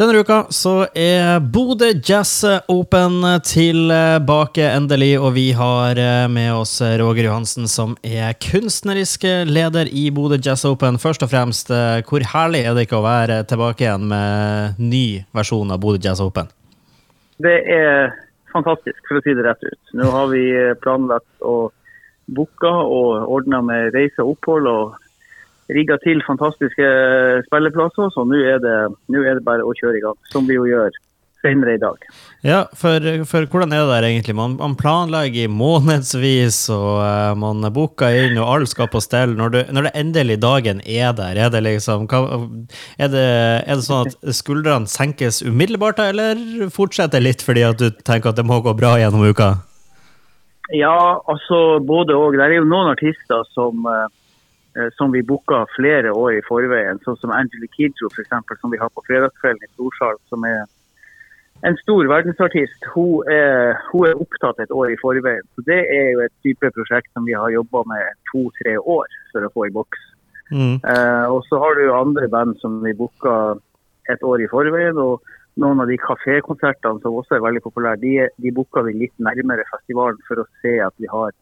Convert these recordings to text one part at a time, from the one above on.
Denne uka så er Bodø Jazz Open tilbake endelig, og vi har eh, med oss Roger Johansen, som er kunstnerisk leder i Bodø Jazz Open. Først og fremst, eh, hvor herlig er det ikke å være tilbake igjen med ny versjon av Bodø Jazz Open? Det er fantastisk, for å si det rett ut. Nå har vi planlagt og booka og ordna med reise og opphold. og rigga til fantastiske spilleplasser, så nå er, er det bare å kjøre i gang, som vi jo gjør senere i dag. Ja, for, for hvordan er det der egentlig? Man, man planlegger i månedsvis, og uh, man booker inn, og alt skal på stell. Når, du, når det endelig dagen er der, er det liksom er, det, er, det, sånn at skuldrene senkes umiddelbart, eller fortsetter litt fordi at du tenker at det må gå bra gjennom uka? Ja, altså både òg. Det er jo noen artister som uh, som vi booka flere år i forveien, sånn som Angela Kidjo f.eks., som vi har på fredagskvelden i Storsal, som er en stor verdensartist. Hun er, hun er, opptatt et år i forveien. Så Det er jo et type prosjekt som vi har jobba med to-tre år for å få i boks. Mm. Eh, og så har du jo andre band som vi booka et år i forveien. og noen av de kafékonsertene som også er veldig populære, de, de booka vi litt nærmere festivalen for å se at vi har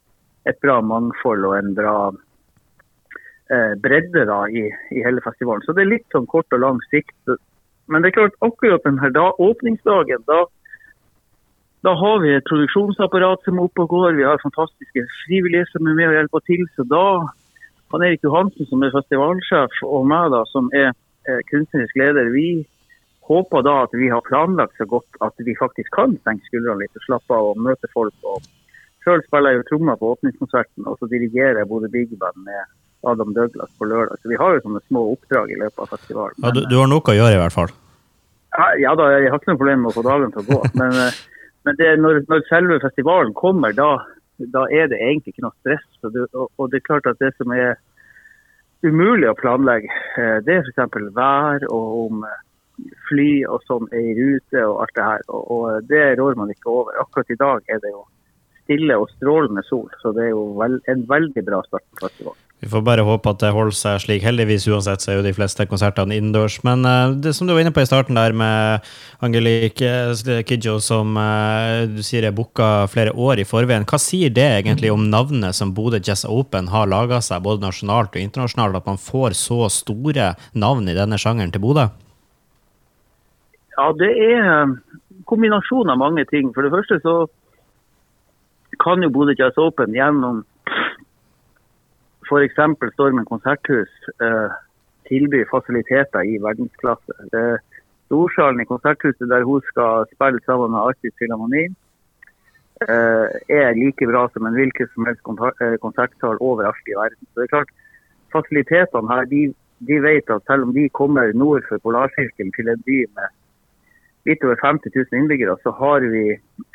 et bra mangfold og en bra eh, bredde da, i, i, hele festivalen. Så det er litt sånn kort og lang sikt. Men det er klart, akkurat denne da, åpningsdagen, da, da har vi et produksjonsapparat som er oppe og går. Vi har fantastiske frivillige som er med og hjelper til. Så da han Erik Johansen, som er festivalsjef, og meg da, som er eh, kunstnerisk leder, vi håper da at vi har planlagt så godt at vi faktisk kan senke skuldrene litt og slappe av og møte folk. og Sjøl spiller jeg jo trommer på åpningskonserten, og så dirigerer jeg Bodø Big Band med Adam Douglas på lørdag. Så vi har jo sånne små oppdrag i løpet av festivalen. Ja, du, du, har noe å gjøre i hvert fall? Ja, ja da, jeg har ikke noe problem med å få dagen til å gå. Men, eh, men det, når, når, selve festivalen kommer, da, da, er det egentlig ikke noe stress. Det, og, og det er klart at det som er umulig å planlegge, eh, det er f.eks. vær og om eh, fly og sånn er i rute og alt det her. Og, og det rår man ikke over. Akkurat i dag er det jo stille og strålende sol, så det er jo vel, en veldig bra start på festivalen. Vi får bare håpe at det holder seg slik. Heldigvis uansett så er jo de fleste konsertene innendørs. Men uh, det som du var inne på i starten der med Angelique eh, Kidjo, som uh, du sier er booka flere år i forveien, hva sier det egentlig om navnet som Bodø Jazz Open har laga seg, både nasjonalt og internasjonalt, at man får så store navn i denne sjangeren til Bodø? Ja, det er kombinasjon av mange ting. For det første så kan jo Bodø Jazz Open gjennom f.eks. Stormen konserthus eh, tilby fasiliteter i verdensklasse. Det Storsalen i Konserthuset, der hun skal spille sammen med Arktisk Filharmoni, eh, er like bra som en hvilken som helst eh, konsertsal overalt i verden. Så det er klart, Fasilitetene her de, de vet at selv om de kommer nord for polarsirkelen til en by med litt over 50 000 innbyggere, så har vi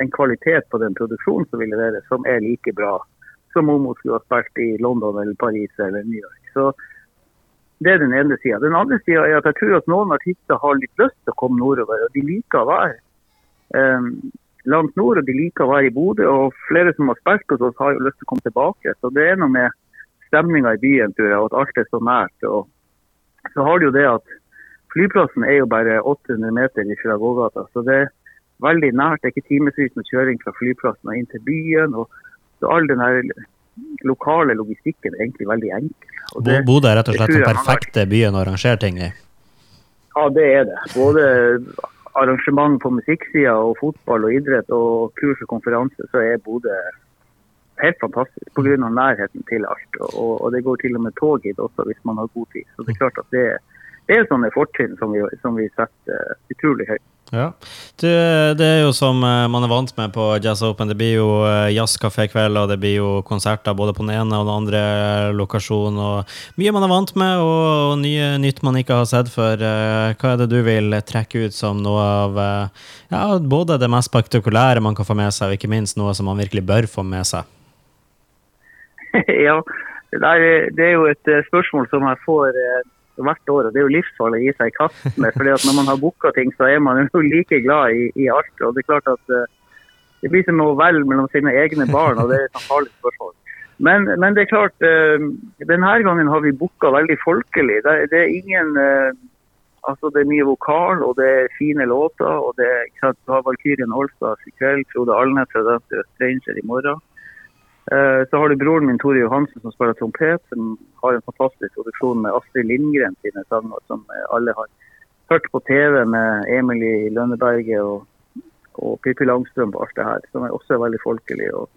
en kvalitet på den produksjonen som vi leverer, som er like bra som om hun skulle ha spilt i London eller Paris eller New York. Så Det er den ene sida. Den andre sida er at jeg tror at noen artister har litt lyst til å komme nordover. og De liker å være um, langt nord, og de liker å være i Bodø. Og flere som har spilt hos oss, har jo lyst til å komme tilbake. Så det er noe med stemninga i byen, tror jeg, og at alt er så nært. Og så har du jo det at flyplassen er jo bare 800 meter fra gågata. Så det er veldig nært. Det er ikke timevis med kjøring fra flyplassen og inn til byen. og så all den her lokale logistikken er egentlig veldig enkel. Bodø er rett og slett den perfekte byen å arrangere ting i? Ja, det er det. Både arrangement på musikksida og fotball og idrett og kurs og konferanse, så er Bodø helt fantastisk pga. nærheten til alt. Og, og, det går til og med tog hit også hvis man har god tid. Så det er klart at det, det er sånne fortrinn som, som vi setter utrolig høyt. Ja. Du, det er jo som eh, man er vant med på Jazz Open. Det blir jo eh, jazzkafékveld, og det blir jo konserter både på den ene og den andre lokasjonen. og Mye man er vant med, og, nye nytt man ikke har sett før. Eh, hva er det du vil trekke ut som noe av ja, både det mest spektakulære man kan få med seg, og ikke minst noe som man virkelig bør få med seg? ja, det er jo et spørsmål som jeg får hvert år. og Det er jo livsfarlig å gi seg i kast med. fordi at Når man har booka ting, så er man jo like glad i, i alt. og Det er klart at uh, det blir som å velge mellom sine egne barn, og det er et farlig spørsmål. Men, men, det er klart, uh, denne gangen har vi booka veldig folkelig. Det, det, er ingen uh, Altså, det er mye vokal, og det er fine låter. og det er, ikke sant, Du har Valkyrien Olstad i kveld, Frode Alnes fra Stranger i morgen. Eh, så har du broren min Tore Johansen som spiller trompet, som har en fantastisk produksjon med Astrid Lindgren sine sanger, som eh, alle har hørt på TV med Emilie Lønneberget og, og Pippi Langstrøm på alt det her, som er også veldig folkelig. Og,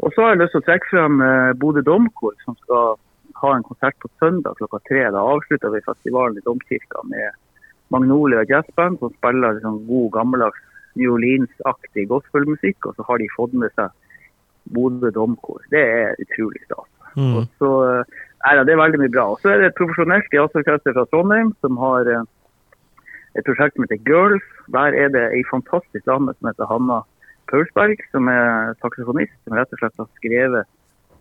og så har jeg lyst til å trekke frem eh, Bodø Domkor, som skal ha en konsert på søndag klokka tre. Da avslutter vi festivalen i Domkirka med Magnolia Jazzband, som spiller liksom god, gammeldags New Orleans-aktig gospelmusikk. Og så har de fått med seg Bodø Domkor. Det er utrolig stas. Mm. Og så er det, det er veldig mye bra. Og så er det et profesjonelt jazzorkester fra Trondheim som har eh, et prosjekt som heter Girls. Der er det ei fantastisk dame som heter Hanna Paulsberg, som er saksofonist, som rett og slett har skrevet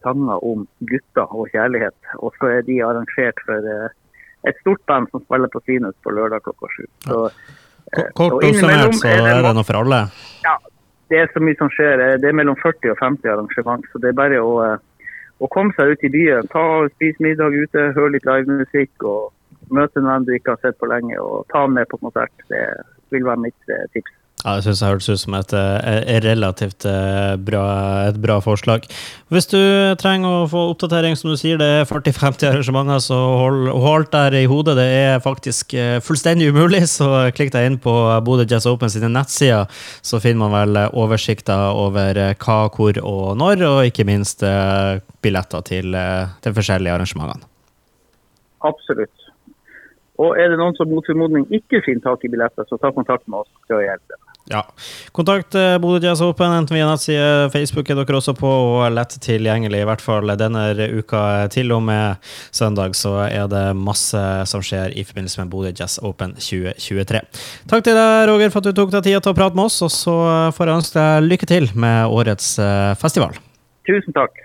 sanger om gutter og kjærlighet. Og så er de arrangert for eh, et stort band som spiller på Sinus på lørdag klokka sju. Så, eh, Kort oppsummert så er det noe for alle. ja, det er så mye som skjer. Det er mellom 40 og 50 arrangement, så det er bare å, eh, å komme seg ut i byen. Ta og Spise middag ute, høre litt livemusikk og møte en venn du ikke har sett på lenge, og ta med på konsert. Det vil være mitt eh, tips. Ja, det syns jeg hørtes ut som et, eh, et relativt eh, bra, et bra forslag. Hvis du trenger å få oppdatering, som du sier, det er 40-50 arrangementer, så hold, hold der i hodet. Det er faktisk eh, fullstendig umulig, så klikk deg inn på Bodø Jazz Open sine nettsider, så finner man vel oversikter over eh, hva, hvor og når, og ikke minst eh, billetter til, de forskjellige arrangementene. Absolutt. Og er det noen som mot formodning ikke finner tak i billetter, så ta kontakt med oss. Skal å hjelpe. Ja. Kontakt eh, Bodø Jazz Open enten via nettside, Facebook er dere også på, og lett tilgjengelig. I hvert fall denne uka til og med søndag så er det masse som skjer i forbindelse med Bodø Jazz Open 2023. Takk til deg, Roger, for at du tok deg tid til å prate med oss, og så får jeg ønske deg lykke til med årets eh, festival. Tusen takk.